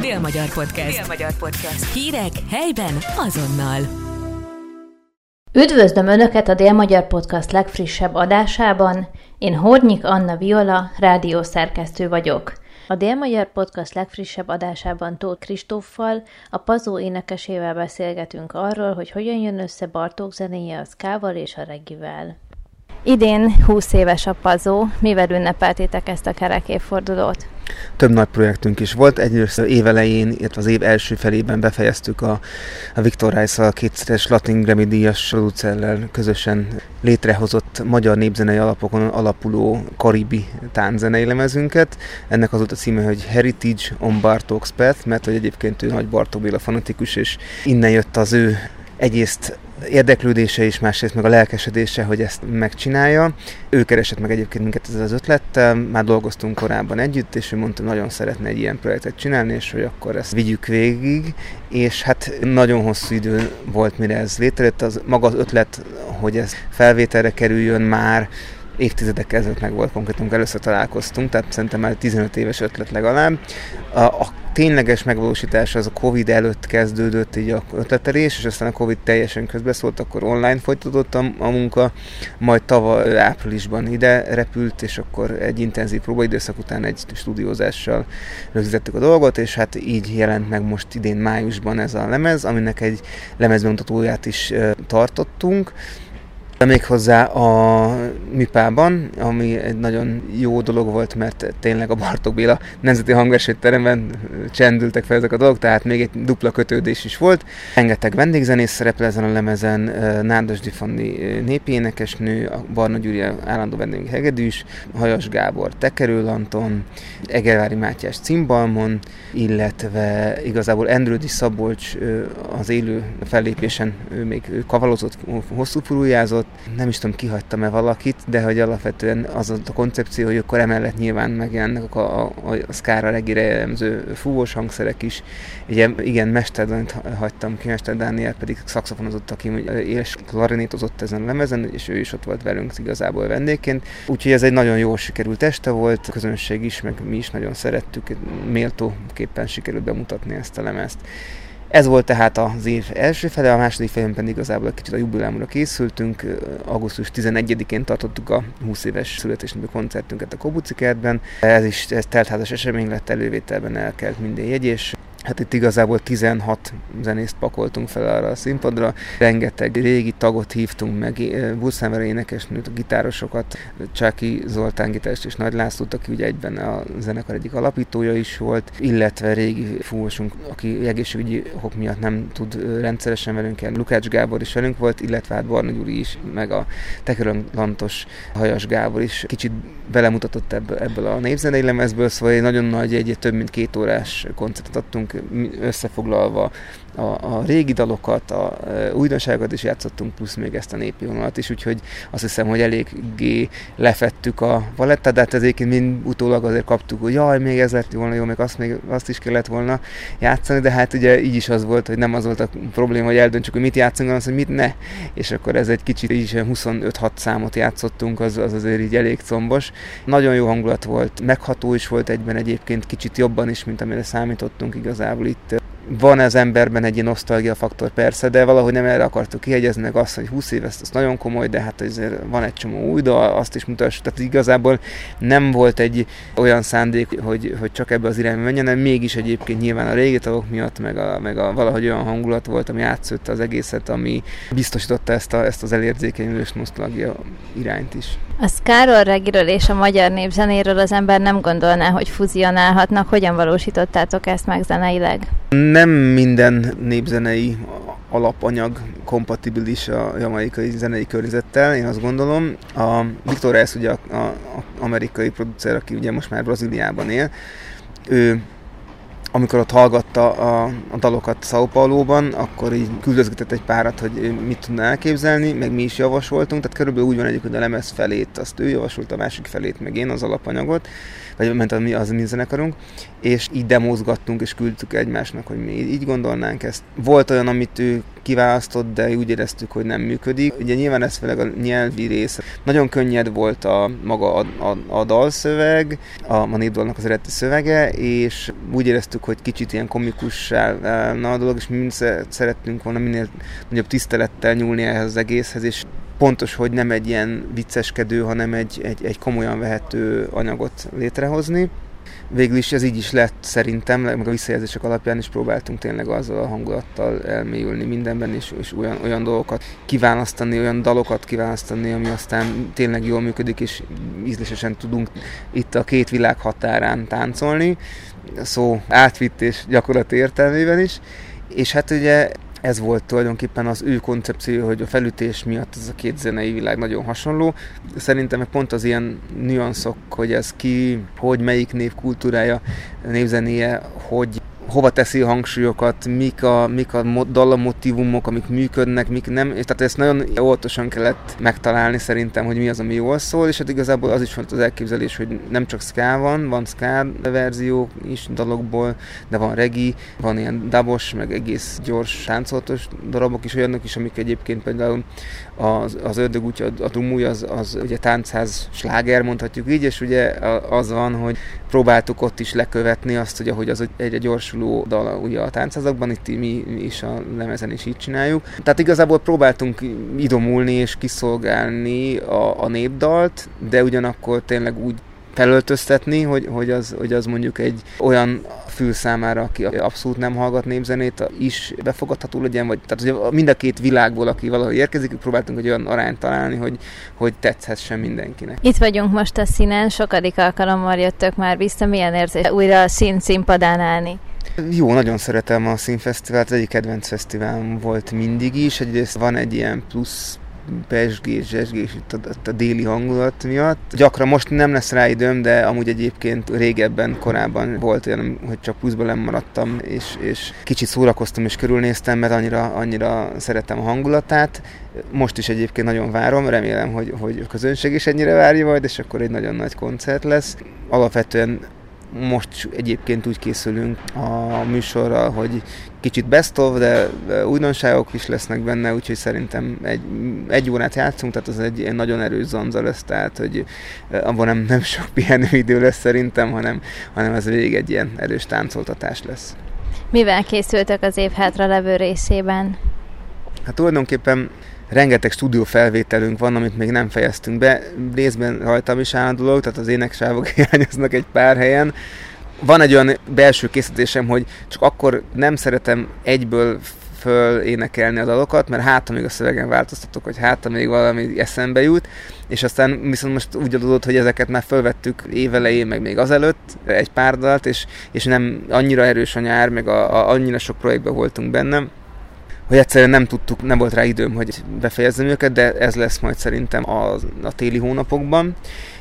Dél-Magyar Podcast. Dél-Magyar Podcast. Hírek helyben azonnal. Üdvözlöm Önöket a Dél-Magyar Podcast legfrissebb adásában. Én Hornyik Anna Viola, rádiószerkesztő vagyok. A Dél-Magyar Podcast legfrissebb adásában Tóth Kristóffal, a Pazó énekesével beszélgetünk arról, hogy hogyan jön össze Bartók zenéje a szkával és a regivel. Idén 20 éves a Pazó. Mivel ünnepeltétek ezt a kerek évfordulót? Több nagy projektünk is volt. Egyrészt évelején, illetve az év első felében befejeztük a, a Viktor Rice a kétszeres Latin Grammy díjas producellel közösen létrehozott magyar népzenei alapokon alapuló karibi tánzenei lemezünket. Ennek az volt a címe, hogy Heritage on Bartok's Path, mert hogy egyébként ő nagy Bartók Béla fanatikus, és innen jött az ő egyrészt érdeklődése is, másrészt meg a lelkesedése, hogy ezt megcsinálja. Ő keresett meg egyébként minket ezzel az ötlettel, már dolgoztunk korábban együtt, és ő mondta, nagyon szeretne egy ilyen projektet csinálni, és hogy akkor ezt vigyük végig, és hát nagyon hosszú idő volt, mire ez létrejött. Az, maga az ötlet, hogy ez felvételre kerüljön már, évtizedek ezelőtt meg volt konkrétan, először találkoztunk, tehát szerintem már 15 éves ötlet legalább. A, a tényleges megvalósítás az a Covid előtt kezdődött így a ötletelés, és aztán a Covid teljesen közbeszólt, akkor online folytatódott a, a munka, majd tavaly áprilisban ide repült, és akkor egy intenzív próbaidőszak után egy stúdiózással rögzítettük a dolgot, és hát így jelent meg most idén májusban ez a lemez, aminek egy lemezbemutatóját is tartottunk, Méghozzá a Mipában, ami egy nagyon jó dolog volt, mert tényleg a Bartók Béla Nemzeti Hangversenyteremben csendültek fel ezek a dolgok, tehát még egy dupla kötődés is volt. Rengeteg vendégzenész szerepel ezen a lemezen, Nárdas Difandi népi énekesnő, a Barna Gyuri állandó vendégünk Hegedűs, Hajas Gábor Tekerő Anton, Egervári Mátyás Cimbalmon, illetve igazából Endrődi Szabolcs az élő fellépésen ő még kavalozott, hosszú furujázott, ott nem is tudom, kihagytam-e valakit, de hogy alapvetően az a koncepció, hogy akkor emellett nyilván megjelennek a, a, a Skára regire jellemző fúvós hangszerek is. Ugye igen, Mester hagytam ki, Mester Dániel pedig szakszofonozott, aki és klarinétozott ezen a lemezen, és ő is ott volt velünk igazából vendégként. Úgyhogy ez egy nagyon jól sikerült este volt, a közönség is, meg mi is nagyon szerettük, méltóképpen sikerült bemutatni ezt a lemezt. Ez volt tehát az év első fele, a második felén pedig igazából egy kicsit a jubileumra készültünk. Augusztus 11-én tartottuk a 20 éves születésnapja koncertünket a Kobuci kertben. Ez is ez teltházas esemény lett, elővételben elkelt minden jegy, és Hát itt igazából 16 zenészt pakoltunk fel arra a színpadra, rengeteg régi tagot hívtunk meg, Buszemere énekesnőt, a gitárosokat, Csáki Zoltán gitárost és Nagy Lászlót, aki ugye egyben a zenekar egyik alapítója is volt, illetve régi fúvosunk, aki egészségügyi okok miatt nem tud rendszeresen velünk járni, Lukács Gábor is velünk volt, illetve hát Barna Gyuri is, meg a Tekerönlantos Hajas Gábor is kicsit belemutatott ebből, ebből a népzenei lemezből, szóval egy nagyon nagy, egy több mint két órás koncertet adtunk összefoglalva a, a régi dalokat, a, a újdonságokat is játszottunk, plusz még ezt a népi vonalat is, úgyhogy azt hiszem, hogy eléggé lefettük a valettát, de hát ezért mind utólag azért kaptuk, hogy jaj, még ez lett volna jó, még azt, még azt is kellett volna játszani, de hát ugye így is az volt, hogy nem az volt a probléma, hogy eldöntsük, hogy mit játszunk, hanem az, hogy mit ne. És akkor ez egy kicsit így is 25-6 számot játszottunk, az, az azért így elég combos. Nagyon jó hangulat volt, megható is volt egyben egyébként, kicsit jobban is, mint amire számítottunk igazából itt van az emberben egy ilyen nosztalgia faktor persze, de valahogy nem erre akartuk kihegyezni, meg azt, hogy 20 év, ezt az nagyon komoly, de hát azért van egy csomó új dal, azt is mutassuk. Tehát igazából nem volt egy olyan szándék, hogy, hogy csak ebbe az irányba menjen, hanem mégis egyébként nyilván a régi tagok miatt, meg, a, meg a, valahogy olyan hangulat volt, ami átszőtte az egészet, ami biztosította ezt, a, ezt az elérzékenyülős nosztalgia irányt is. A Skáról, Regiről és a magyar népzenéről az ember nem gondolná, hogy fuzionálhatnak. Hogyan valósítottátok ezt meg zeneileg? Nem minden népzenei alapanyag kompatibilis a jamaikai zenei környezettel, én azt gondolom. A Victor Reyes, ugye a, a, a amerikai producer, aki ugye most már Brazíliában él, ő amikor ott hallgatta a, a dalokat São Paulo-ban, akkor így küldözgetett egy párat, hogy mit tudna elképzelni, meg mi is javasoltunk, tehát körülbelül úgy van egyik, hogy a lemez felét azt ő javasolta, a másik felét meg én az alapanyagot, vagy ment a mi, az mi zenekarunk, és így demozgattunk, és küldtük egymásnak, hogy mi így gondolnánk ezt. Volt olyan, amit ő kiválasztott, de úgy éreztük, hogy nem működik. Ugye nyilván ez főleg a nyelvi része. Nagyon könnyed volt a maga a, a, a dalszöveg, a, a népdalnak az eredeti szövege, és úgy éreztük, hogy kicsit ilyen komikussá válna a dolog, és mi mind szerettünk volna minél nagyobb tisztelettel nyúlni ehhez az egészhez, és pontos, hogy nem egy ilyen vicceskedő, hanem egy, egy, egy komolyan vehető anyagot létrehozni végül is ez így is lett szerintem, meg a visszajelzések alapján is próbáltunk tényleg azzal a hangulattal elmélyülni mindenben, és, és olyan, olyan dolgokat kiválasztani, olyan dalokat kiválasztani, ami aztán tényleg jól működik, és ízlésesen tudunk itt a két világ határán táncolni, szó átvitt és gyakorlati értelmében is. És hát ugye ez volt tulajdonképpen az ő koncepció, hogy a felütés miatt ez a két zenei világ nagyon hasonló. Szerintem pont az ilyen nüanszok, hogy ez ki, hogy melyik név kultúrája, névzenéje, hogy hova teszi a hangsúlyokat, mik a, mik a dallamotívumok, amik működnek, mik nem, és tehát ezt nagyon óvatosan kellett megtalálni szerintem, hogy mi az, ami jól szól, és hát igazából az is volt az elképzelés, hogy nem csak ska van, van ska verzió is dalokból, de van regi, van ilyen dabos, meg egész gyors táncoltos darabok is, olyanok is, amik egyébként például az, az ördög útja, a dumúj, az, az ugye táncház sláger, mondhatjuk így, és ugye az van, hogy próbáltuk ott is lekövetni azt, hogy ahogy az egyre gyorsuló dal ugye a táncházakban, itt mi, is a lemezen is így csináljuk. Tehát igazából próbáltunk idomulni és kiszolgálni a, a népdalt, de ugyanakkor tényleg úgy felöltöztetni, hogy, hogy, az, hogy az mondjuk egy olyan fül számára, aki abszolút nem hallgat népzenét, is befogadható legyen, vagy tehát hogy mind a két világból, aki valahol érkezik, próbáltunk egy olyan arányt találni, hogy, hogy tetszessen mindenkinek. Itt vagyunk most a színen, sokadik alkalommal jöttök már vissza, milyen érzés újra a szín színpadán állni? Jó, nagyon szeretem a színfesztivált, az egyik kedvenc fesztiválom volt mindig is. Egyrészt van egy ilyen plusz pesgés, zsesgés itt a, a, déli hangulat miatt. Gyakran most nem lesz rá időm, de amúgy egyébként régebben, korábban volt olyan, hogy csak pluszban lemaradtam, és, és kicsit szórakoztam és körülnéztem, mert annyira, annyira szeretem a hangulatát. Most is egyébként nagyon várom, remélem, hogy, hogy a közönség is ennyire várja majd, és akkor egy nagyon nagy koncert lesz. Alapvetően most egyébként úgy készülünk a műsorra, hogy kicsit best of, de újdonságok is lesznek benne, úgyhogy szerintem egy, egy órát játszunk, tehát az egy, nagyon erős zonza lesz, tehát hogy abban nem, nem sok pihenőidő lesz szerintem, hanem, hanem ez végig egy ilyen erős táncoltatás lesz. Mivel készültek az év hátra levő részében? Hát tulajdonképpen rengeteg stúdió felvételünk van, amit még nem fejeztünk be. Részben rajtam is áll a dolog, tehát az éneksávok hiányoznak egy pár helyen. Van egy olyan belső készítésem, hogy csak akkor nem szeretem egyből föl énekelni a dalokat, mert hát még a szövegen változtatok, hogy hát még valami eszembe jut, és aztán viszont most úgy adódott, hogy ezeket már fölvettük évelején, meg még azelőtt egy pár dalt, és, és nem annyira erős a nyár, meg a, a, annyira sok projektben voltunk bennem, hogy egyszerűen nem tudtuk, nem volt rá időm, hogy befejezzem őket, de ez lesz majd szerintem a, a téli hónapokban.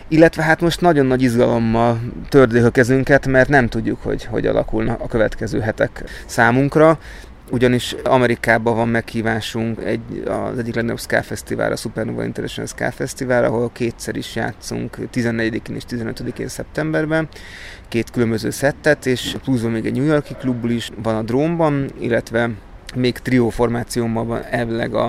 Illetve hát most nagyon nagy izgalommal tördék a kezünket, mert nem tudjuk, hogy hogy alakulnak a következő hetek számunkra ugyanis Amerikában van meghívásunk egy, az egyik legnagyobb Ska Fesztivál, a Supernova International Ska Fesztivál, ahol kétszer is játszunk, 14-én és 15-én szeptemberben, két különböző szettet, és pluszban még egy New Yorki klubból is van a drónban, illetve még trió formációban elvileg a,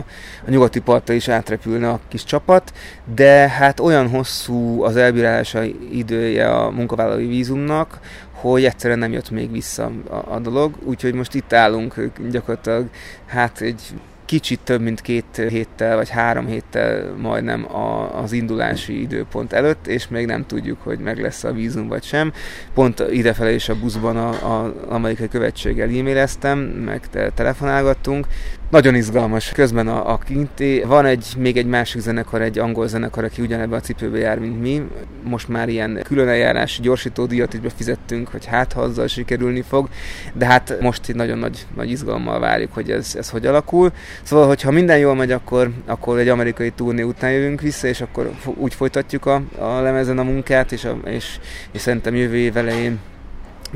a nyugati partra is átrepülne a kis csapat, de hát olyan hosszú az elbírálása idője a munkavállalói vízumnak, hogy egyszerűen nem jött még vissza a, a dolog, úgyhogy most itt állunk gyakorlatilag hát egy kicsit több mint két héttel, vagy három héttel majdnem a, az indulási időpont előtt, és még nem tudjuk, hogy meg lesz a vízum vagy sem. Pont idefele is a buszban az amerikai követséggel e-maileztem, meg te, telefonálgattunk, nagyon izgalmas. Közben a, a kinti, van egy, még egy másik zenekar, egy angol zenekar, aki ugyanebben a cipőbe jár, mint mi. Most már ilyen külön eljárási gyorsító díjat is befizettünk, hogy hát ha azzal sikerülni fog, de hát most itt nagyon nagy, nagy izgalommal várjuk, hogy ez, ez hogy alakul. Szóval, hogyha minden jól megy, akkor, akkor egy amerikai turné után jövünk vissza, és akkor úgy folytatjuk a, a lemezen a munkát, és, a, és, és szerintem jövő év elején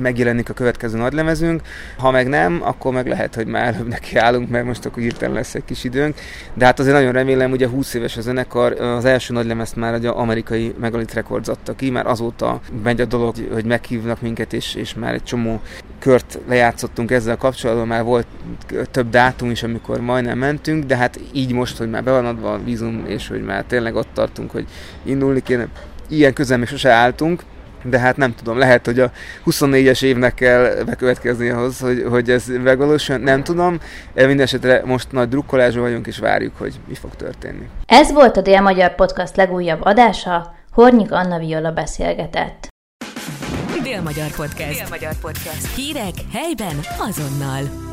megjelenik a következő nagylemezünk, ha meg nem, akkor meg lehet, hogy már előbb nekiállunk, mert most akkor hirtelen lesz egy kis időnk. De hát azért nagyon remélem, ugye 20 éves a zenekar, az első nagylemezt már egy amerikai Megalit Records adta ki, már azóta megy a dolog, hogy meghívnak minket, és, és már egy csomó kört lejátszottunk ezzel kapcsolatban, már volt több dátum is, amikor majdnem mentünk, de hát így most, hogy már be van adva a vízum, és hogy már tényleg ott tartunk, hogy indulni kéne, ilyen közel még sose álltunk, de hát nem tudom, lehet, hogy a 24-es évnek kell bekövetkezni ahhoz, hogy, hogy ez megvalósuljon, nem tudom. Mindenesetre most nagy drukkolásban vagyunk, és várjuk, hogy mi fog történni. Ez volt a Dél-Magyar Podcast legújabb adása, Hornyik Anna Viola beszélgetett. Dél-Magyar Podcast. Dél-Magyar Podcast. Hírek helyben azonnal.